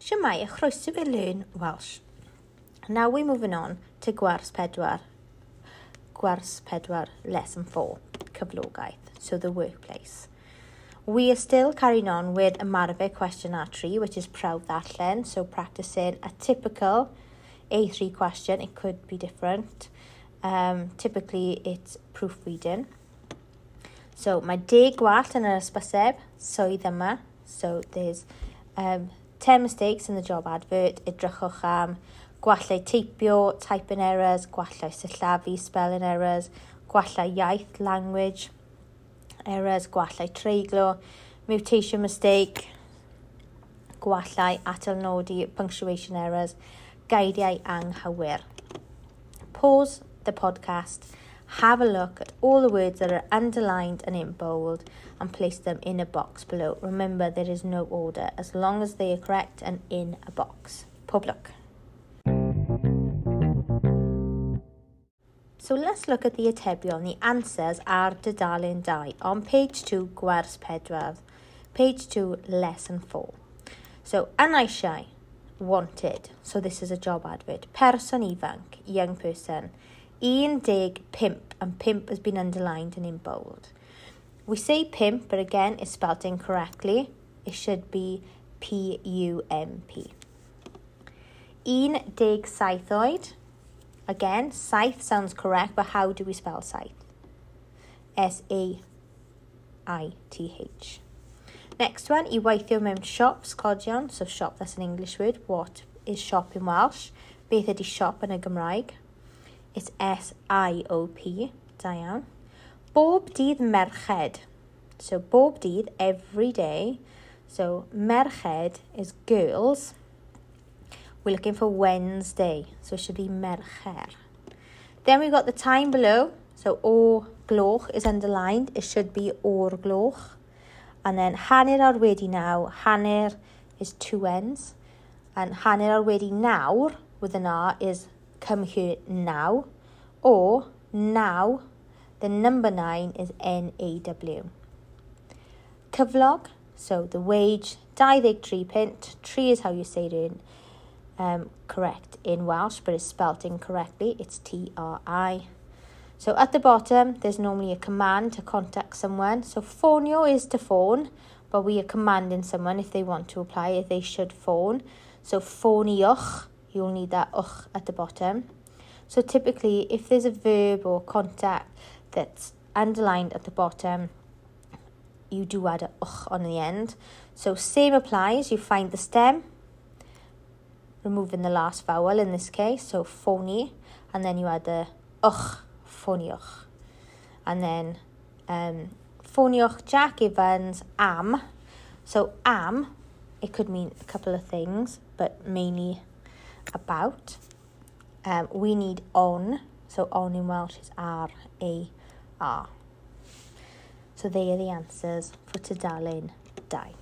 Siamai a chroeso fe Learn Welsh. Now we're moving on to Gwers Pedwar. Gwers Pedwar, Lesson 4, Cyflogaeth, so the workplace. We are still carrying on with Ymarfer question R3, which is Prawf Ddarllen, so practicing a typical A3 question, it could be different. Um, typically, it's proofreading. So mae deg gwallt yn yr ysbyseb, swydd yma. So there's um, 10 mistakes in the job advert. Edrychwch am gwallau teipio, typing errors, gwallau sillafu, spelling errors, gwallau iaith, language, errors, gwallau treiglo, mutation mistake, gwallau atalnodi, punctuation errors, gaidiau anghywir. Pause the podcast have a look at all the words that are underlined and in bold and place them in a box below. Remember, there is no order as long as they are correct and in a box. Public. So let's look at the atebion, the answers are dudalen 2 on page 2 gwers pedwar, page 2 lesson 4. So anaisiau, wanted, so this is a job advert, person ifanc, young person, 11 pimp, and pimp has been underlined and in bold. We say pimp, but again, it's spelled incorrectly. It should be P-U-M-P. Un dig saithoid. Again, saith sounds correct, but how do we spell saith? S-A-I-T-H. Next one, i weithio mewn siop, sgodion, so shop, that's an English word. What is shop in Welsh? Beth ydy siop yn y Gymraeg? It's S-I-O-P, da iawn. Bob dydd merched. So bob dydd, every day. So merched is girls. We're looking for Wednesday, so it should be mercher. Then we've got the time below. So o'r gloch is underlined. It should be o'r gloch. And then hanner ar wedi naw. Hanner is two ends. And hanner ar wedi nawr with an R is come here now, or now, the number nine is n a w Cyflog, so the wage, dau tree pint, tree is how you say it in um, correct in Welsh, but it's spelt incorrectly. It's T R I. So at the bottom, there's normally a command to contact someone. So phonio is to phone, but we are commanding someone if they want to apply, if they should phone. So phoniwch you'll need that uch at the bottom. So typically, if there's a verb or contact that's underlined at the bottom, you do add a uch on the end. So same applies, you find the stem, removing the last vowel in this case, so phony, and then you add the ugh, phoniwch. And then um, phoniwch Jack Evans am. So am, it could mean a couple of things, but mainly about. Um, we need on, so on in Welsh is R, A, R. So they are the answers for tudalen 2.